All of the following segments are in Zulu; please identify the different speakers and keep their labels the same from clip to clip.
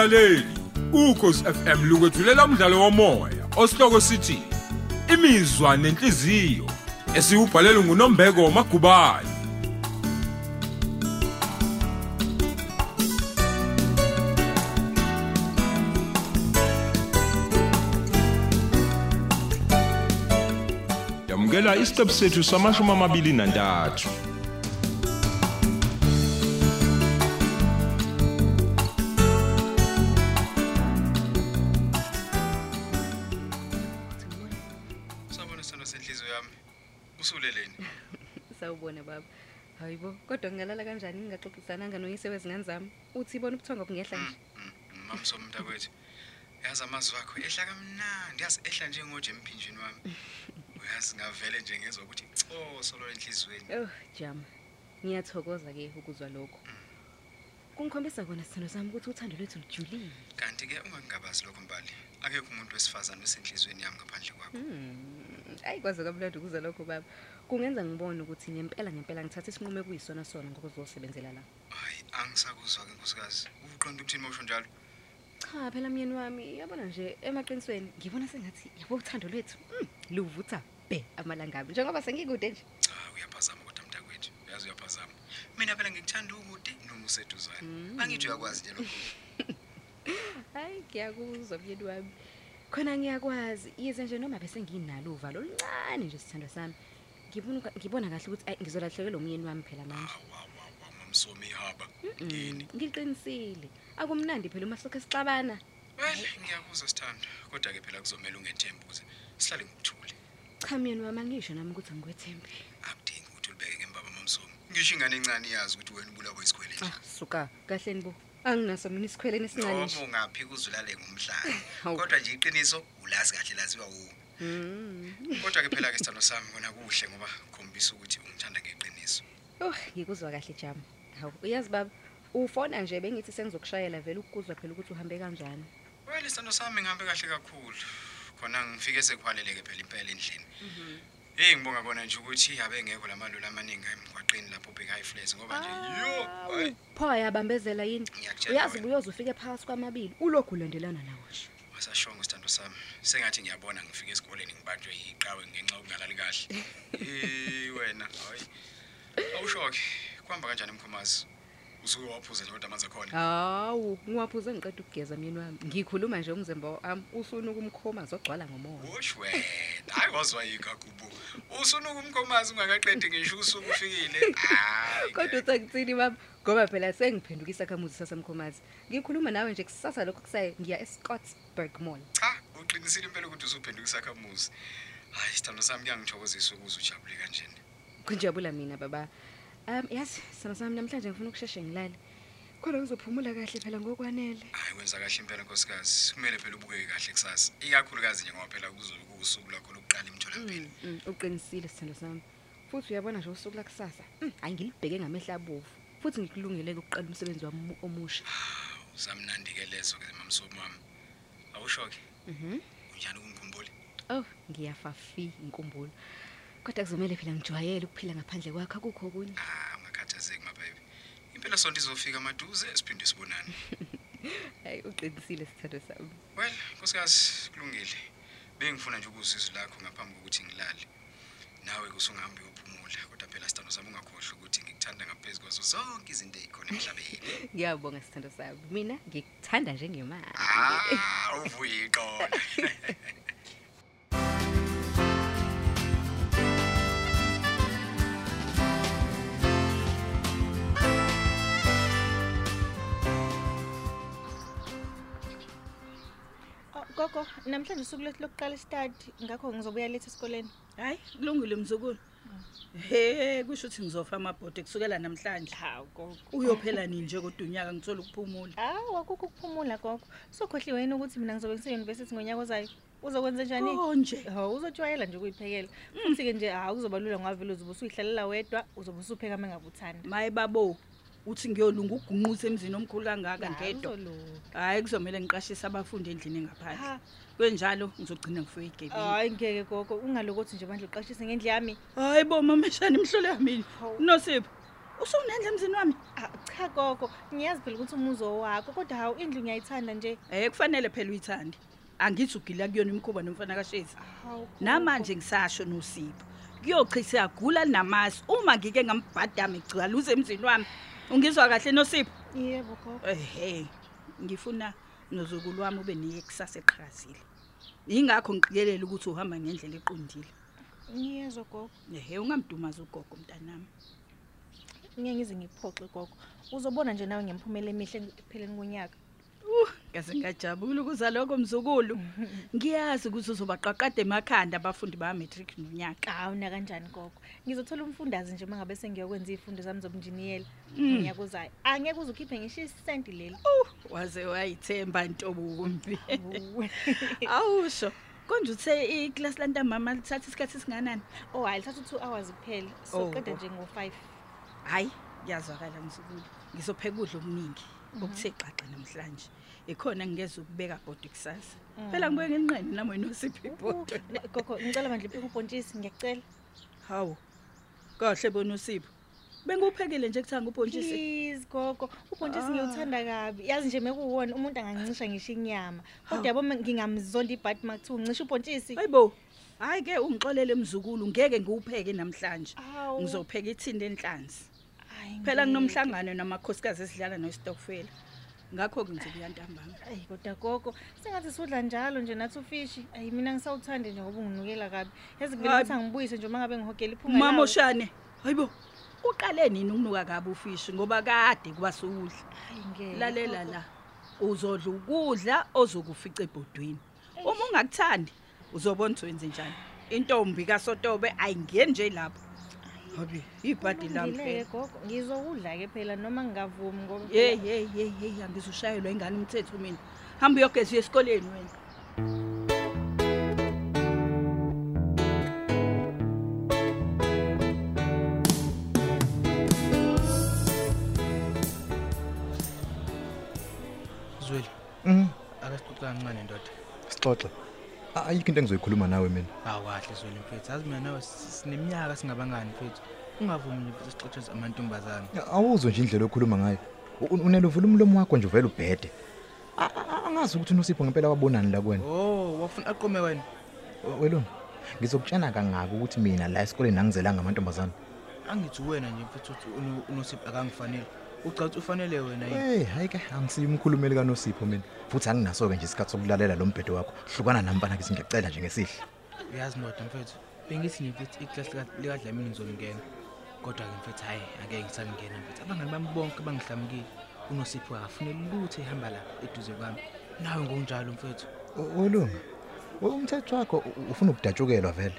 Speaker 1: mlaleli ukhosi FM lukwethulela umdlalo womoya osihloko sithi imizwa nenhliziyo esiubhalelwe nguNombeko Magubane. Yamukela isiqebu sethu samashumi amabili nantathu.
Speaker 2: Usuleleni.
Speaker 3: Sawubona baba. Hayibo, kodwa ngingalala kanjani ngingaxoxisananga noyise wezingane zami? Uthi ibona ubuthongo bungehla nje.
Speaker 2: Mama somnta kwethu. Yazi amazwi akho ehla kamnandi, yazi ehla njengoje emphinjeni wami. Uyazi ngavele nje ngezwe ukuthi oh solo enhlizweni.
Speaker 3: Oh, jama. Ngiyathokoza ke ukuzwa lokho. Kungikhombisa kona sithando sami ukuthi uthando lwethu lujulile.
Speaker 2: Kanti ke ungangabazi lokho mbali. Akekho umuntu wesifazane osenhlizweni yami ngaphandle kwakho.
Speaker 3: Hmm. Ayi kwaze kamnandi ukuzwa lokho baba. Kungenza ngibone ukuthi ngempela ngempela ngithatha isinqumo ekuyisona sona ngokuzosebenzela la.
Speaker 2: Hayi, angisakuzwa ke nkosikazi. Uqonda ukuthini mawusho njalo?
Speaker 3: Cha phela myeni wami yabona nje emaqinisweni ngibona sengathi yabo uthando lwethu mm, luvutha be amalangabi njengoba sengikude nje.
Speaker 2: Cha, uyaphazama kodwa mntakwethu. Uyazi uyaphazama. Mina phela ngikuthanda ukude noma useduzane. Angithi uyakwazi nje lokho.
Speaker 3: Hayi ngiyakuzwa myeni wami. Khona ngiyakwazi yize nje noma bese nginalo uvalo oluncane nje sithando sami. Ngibona ngibona kahle ukuthi ayi ngizolahlekelwa umyeni wami phela manje.
Speaker 2: Awa, mamsomi haba. Yini?
Speaker 3: Ngiqinisile. Akumnandi phela uma sokho sixabana.
Speaker 2: Well, ngiyakuzwa sithando. Kodwa ke phela kuzomela ungethemba ukuze sihlale ngokuthule.
Speaker 3: Cha myeni wami angisho nami ukuthi angikwethembe.
Speaker 2: Akudingi ukuthi ulibeke ngembaba mamsomi. Ngisho ingane encane iyazi ukuthi wena ubulawa isikweleti.
Speaker 3: Ah suka kahle nibo. Anginaso mina isikhweleni esincane nje.
Speaker 2: Noma ungaphi kuzulale ngomhlanje.
Speaker 3: Hawu.
Speaker 2: Kodwa nje iqiniso ulazi kahle laziwa u.
Speaker 3: Mm.
Speaker 2: Kodwa ke phela ke sithando sami kona kuhle ngoba khombisa ukuthi ungithanda ngeqiniso.
Speaker 3: Oh, ngikuzwa kahle jama. Hawu, uyazi baba, ufona nje bengithi sengizokushayela vele ukuzwa phela ukuthi uhambe kanjani.
Speaker 2: Well, sithando sami ngihambe kahle kakhulu. Khona ngifike sekuhaleleke phela impela endlini. Hey ngibonga kona nje ukuthi abe ngekho lamalolo amaningi emgwaqeni lapho ubheka high flats ngoba nje yo hayi
Speaker 3: Pho yabambezela yini?
Speaker 2: Ngiyakutshela
Speaker 3: Uyazi
Speaker 2: wena.
Speaker 3: buyoze ufike phakathi kwamabili, ulokhu ulandelana nawo nje.
Speaker 2: wasashongo sithando sami sengathi ngiyabona ngifike esikoleni ngibanjwe iqawe ngenxa yokungalali kahle eh wena hayi awushoke kuhamba kanjani emkhomazi usuke waphuza nje kodwa amanzi akhona
Speaker 3: Hawu, ngiwaphuze ngiqeda ukugeza myeni wami. Ngikhuluma nje umzimba wami usuna ukumkhoma zogcwala ngomoya.
Speaker 2: Wosh wena hayi wazwa yikagubu usunuka umkhomazi ungakaqedi ngisho usuku ufikile hayi
Speaker 3: Kodwa uthi akuthini baba? Ngoba phela sengiphendukisa kamuzi sasemkhomazi. Ngikhuluma nawe nje kusasa lokho kusaye ngiya eScottsburg Mall.
Speaker 2: cha uqinisile impela ukuthi usuphenduka isakhamuzi hayi sithando sami kuyangithokozisa ukuze ujabule kanjeni
Speaker 3: Kunjabula mina baba. Um yazi sana sami namhlanje ngifuna ukusheshe ngilale. Khona uzophumula kahle phela ngokwanele.
Speaker 2: hayi wenza kahle impela nkosikazi kumele phela ubukeke kahle kusasa ikakhulukazi nje ngoba phela kuzobe kuwusuku lakho lokuqala emtholampilo
Speaker 3: Mm, uqinisile sithando sami. Futhi uyabona nje usuku la kusasa. Mm, Hayi ngilibheke ngamehla abovu. Futhi ngikulungele ukuqala umsebenzi wami omusha.
Speaker 2: samnandi ke lezo ke mamsomo wami awushoke
Speaker 3: Mhm.
Speaker 2: unjani ukungikhumbule
Speaker 3: Oh, ngiyafafi inkumbulo. Kodwa kuzomela phela ngijwayele ukuphila ngaphandle kwakho akukho okunye.
Speaker 2: ah ungakhathazeki mababy impela sonto izofika maduze siphinde sibonane
Speaker 3: Hayi uqinisile sithando sami.
Speaker 2: well nkosikazi kulungile bengifuna nje ukuzizwa lakho ngaphambi kokuthi ngilale nawe kusungahambi uyophumula kodwa phela sithando sami ungakhohlwa ukuthi ngikuthanda ngaphezulu kwazo zonke izinto ezikhona emhlabeni
Speaker 3: Ngiyabonga sithando sami. Mina ngikuthanda njengemali.
Speaker 2: ah uvuye iqona
Speaker 4: Gogo, namhlanje usuku lethu lokuqala istadi, ngakho ngizobuya lethe esikoleni.
Speaker 5: Hayi, kulungile mzukulu. He, kusho ukuthi ngizofa amabhode kusukela namhlanje.
Speaker 4: Hawu gogo.
Speaker 5: Uyophela nini nje kodwa unyaka ngithola ukuphumula.
Speaker 4: Hawu akukho ukuphumula gogo. Sokhohliwe yini ukuthi mina ngizobe ngise-university ngonyaka ozayo? Uzokwenza njani?
Speaker 5: Konje.
Speaker 4: Hawu uzojwayela nje ukuyiphekela. Futhi ke nje hawu kuzoba lula ngoba vele uzobe usuyihlalela wedwa, uzobe usupheka mengabuthanda.
Speaker 5: Maye babo, uthi ngiyolunga ugunquthe emzini omkhulu kangaka ngedwa. Hayi kuzomela ngiqashise abafundi endlini engaphandle.
Speaker 4: Ha.
Speaker 5: Kwenjalo ngizogcina ngifuye igebini.
Speaker 4: Hayi ngeke gogo, ungalokothi nje manje uqashise ngendle yami.
Speaker 5: Hayi bo mama shani imhlolo yami.
Speaker 4: Hawu.
Speaker 5: Nosipho. Usunendle emzini wami?
Speaker 4: Ah, cha gogo ngiyazi phela ukuthi umuzo wakho kodwa hawu indlu ngiyayithanda nje
Speaker 5: Eh kufanele phela uyithande. Angithi ugila kuyona imkhuba nomfana kaShezi.
Speaker 4: hawu
Speaker 5: Namanje ngisasho noSipho. Kuyochitha yagula linamasi uma ngike ngambhadama igcwaluze emzini wami. Ungizwa kahle noSipho?
Speaker 4: yebo gogo
Speaker 5: Ehhe. Ngifuna nozukulu wami ube niye kusasa eqhakazile. Ingakho ngiqikelela ukuthi uhamba ngendlela eqondile.
Speaker 4: ngiyezwa gogo
Speaker 5: Ehhe ungamdumaza ugogo mntanami.
Speaker 4: ngeke ngize ngiphoxe gogo uzobona nje nawe ngempumela emihle ekupheleni konyaka
Speaker 5: Ngase ngajabula ukuza lokho mzukulu. Ngiyazi ukuthi uzobaqaqada emakhanda abafundi ba matric nonyaka.
Speaker 4: hawu na kanjani gogo ngizothola umfundazi nje mangabe sengiyokwenza izifundo zami zobunjiniyela
Speaker 5: Mm.
Speaker 4: ngonyaka ozayo angeke uze ukhiphe ngisho isenti leli
Speaker 5: Waze wayithemba intobumbi.
Speaker 4: Uwe.
Speaker 5: Awusho. Konje uthe iclass lantambama lithatha isikhathi singanani?
Speaker 4: oh hayi lithatha u-two hours kuphela
Speaker 5: Oh,
Speaker 4: soqeda
Speaker 5: oh.
Speaker 4: nje ngo-five
Speaker 5: Hayi, ngiyazwakala mzukulu. Ngizopheka ukudla okuningi okuthe xaxa namhlanje. Ikhona ngingeza ukubeka bodi kusasa. Phela ngibuye nginqene nami wenosiphi
Speaker 4: Uh,
Speaker 5: ibhodo.
Speaker 4: ne- gogo ngicela bandla ipheka ubhontshisi ngiyacela
Speaker 5: Hawu. Kahle bona uSipho. Benguphekile nje kuthanga ubhontshisi.
Speaker 4: please gogo ubhontshisi
Speaker 5: Ah.
Speaker 4: ngiyawuthanda kabi yazi nje mekuwuwona umuntu angancisha ngisho inyama kodwa
Speaker 5: Hawu.
Speaker 4: yabo ngingamzonda ibhadi makuthiwa uncisha ubhontshisi
Speaker 5: Hayibo. Hayi ke ungixolele mzukulu ngeke ngiwupheke namhlanje.
Speaker 4: Awu.
Speaker 5: Ngizopheka ithinde enhlanzi.
Speaker 4: Hayi,
Speaker 5: Phela
Speaker 4: ngeke.
Speaker 5: kunomhlangano namakhosikazi esidlala noStokfela. Ngakho ke ngizobuya ntambama.
Speaker 4: ayi kodwa gogo sengathi sudla njalo nje nathi ufishi ayi mina ngisawuthande nje ngoba unginukela kabi yazi kuvele
Speaker 5: Hayi.
Speaker 4: ukuthi angibuyise nje uma ngabe ngihogela iphunga
Speaker 5: Mama
Speaker 4: lawo.
Speaker 5: Oshane. Hayibo. Uqale nini ukunuka kabi ufishi ngoba kade kuba sowudla.
Speaker 4: Hayi, ngeke,
Speaker 5: Lalela
Speaker 4: gogo.
Speaker 5: la. Uzodla ukudla ozokufica ebhodweni. Uma ungakuthandi uzobona ukuthi wenze njani. Intombi kaSotobe ayingeni nje lapho. Habi, ibhadi lami
Speaker 4: Kulungile-ke,
Speaker 5: phela.
Speaker 4: gogo ngizokudla-ke phela noma ngingavumi ngoba
Speaker 5: Hey hey hey hey angizushayelwa ingane umthetho mina. Hamba uyogeza uye esikoleni wena.
Speaker 6: Zweli,
Speaker 7: Mhm.
Speaker 6: akasixoxa kancane ndoda.
Speaker 7: Sixoxe. A- Ayikho into engizoyikhuluma nawe mina.
Speaker 6: Hawu kahle Zweli mfethu. Yazi mina nawe s- sineminyaka singabangani mfethu. Ungavumi nje mfethu sixoxe amantombazana.
Speaker 7: Awuzwe nje indlela okhuluma ngayo. U- Unele uvula umlomo wakho nje uvela ubhede. A- a- Angazi ukuthi uNosipho ngempela wabonani la kuwena.
Speaker 6: Oh, wafuna aqome wena.
Speaker 7: Welona. Ngizokutshena kangaka ukuthi mina la esikoleni angizelanga amantombazana.
Speaker 6: Angithi wena nje mfethu uthi uno- unosipho akangifanele. Ucaca ukuthi ufanele wena yini?
Speaker 7: Hey, hayi ke angisiyi umkhulumeli kaNosipho mina. Futhi anginaso ke nje isikhathi sokulalela lo mbhedo wakho. Hlukana nami bana ngithi ngiyacela nje ngesihle.
Speaker 6: Uyazi ndoda mfethu. Bengithi nje mfethu iclass lika Dlamini ngizolingena. Kodwa ke mfethu hayi angeke ngisangena mfethu. Abangani bami bonke bangihlamukile. unosipho akafuneli lutho ehamba la eduze kwami nawe ngokunjalo mfethu
Speaker 7: Olunga. Umthetho wakho u- ufuna ukudatshukelwa vele.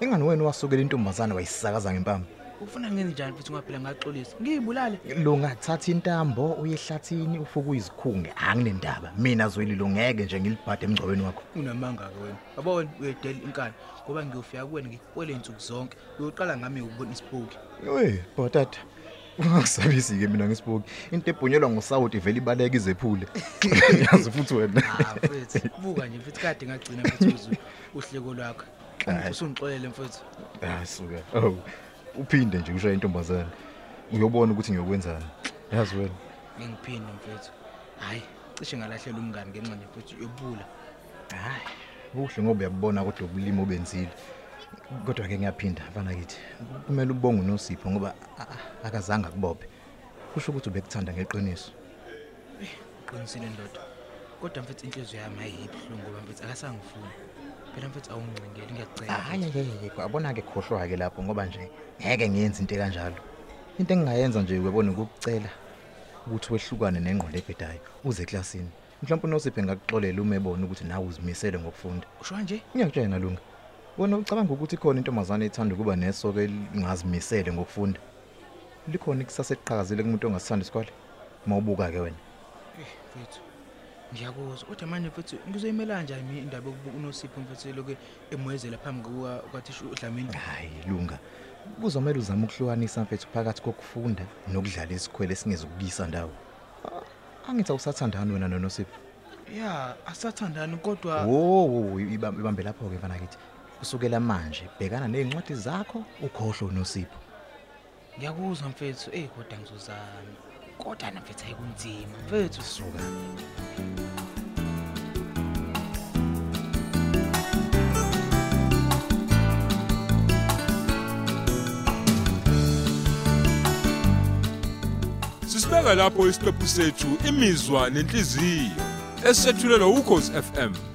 Speaker 7: Ingani wena wasukela intombazana wayisakaza ngempama.
Speaker 6: Ufuna ngenze njani mfethu ungaphela ngaxolisa ngiyibulale
Speaker 7: Lunga thatha intambo uyehlathini ufuku izikhunge anginendaba. Mina zweli lo ngeke nje ngilibhade emgcobeni wakho.
Speaker 6: unamanga ke wena yabona uyedela inkani ngoba ngiyofika kuwena ngikukwele insuku zonke uyoqala ngami ukubona isipoki
Speaker 7: Hey, botata. Ungasabisi ke mina ngisibuki. Into ebhunyelwa ngosawuti vele ibaleka izephule. Yazi futhi wena.
Speaker 6: ah mfethu buka nje mfethu kade ngagcina uzwe uhleko lwakho usungixolele mfethu
Speaker 7: Ah suka. Oh. Uphinde nje ushaye intombazana. Uyobona ukuthi ngiyokwenzani. Yazi wena.
Speaker 6: ngiphinde mfethu hayi cishe ngalahlela umngani ngenxa nje mfethu yobula
Speaker 7: Hayi, kuhle ngoba uyakubona kodwa ubulimo obenzile. Kodwa ke ngiyaphinda mfana kithi. Kumele ubonge uNosipho ngoba a- a- akazange akubophe. Kusho ukuthi ubekuthanda ngeqiniso.
Speaker 6: qinisile ndoda kodwa mfethu inhliziyo yami ayibhlungu ngoba mfethu akasangifuni phela mfethu awungicingeli ngiyacela
Speaker 7: Hayi hayi kwabona ke khohlwa ke lapho ngoba nje ngeke ngiyenze into kanjalo. Into engingayenza nje uyabona ukucela ukuthi wehlukane nengqondo ebhedayo uze eklasini. Mhlawumbe uNosipho engakuxolela uma ebona ukuthi nawe uzimisele ngokufunda.
Speaker 6: usho nje
Speaker 7: Ngiyakutshela lunga. Wona ucabanga ukuthi khona intombazane ethanda ukuba nesoke elingazimisele ngokufunda. Likhona ikusasa eqhakazile kumuntu ongasithanda isikole. Mawubuka ke wena.
Speaker 6: Eh, mfethu ngiyakuzwa kodwa manje mfethu ngizoyimela kanjani mina indaba yokuba unosipho mfethu loke emwezela phambi kuka kwathisha udlamini
Speaker 7: Hayi lunga. Kuzomela uzame ukuhlukanisa mfethu phakathi kokufunda nokudlala isikhwele esingezukuyisa ndawo. Ah, Angithi awusathandani wena noNosipho?
Speaker 6: ya asathandani kodwa
Speaker 7: Wo wo ibambe ibambe lapho ke mfana kithi. Kusukela manje bhekana nezincwadi zakho ukhohlwe uNosipho.
Speaker 6: ngiyakuzwa mfethu eh kodwa ngizozama kodwa namfethu ayikunzima mfethu
Speaker 7: suka.
Speaker 1: Sisibeka lapho isiqephu sethu imizwa nenhliziyo esethulelwa ukhozi FM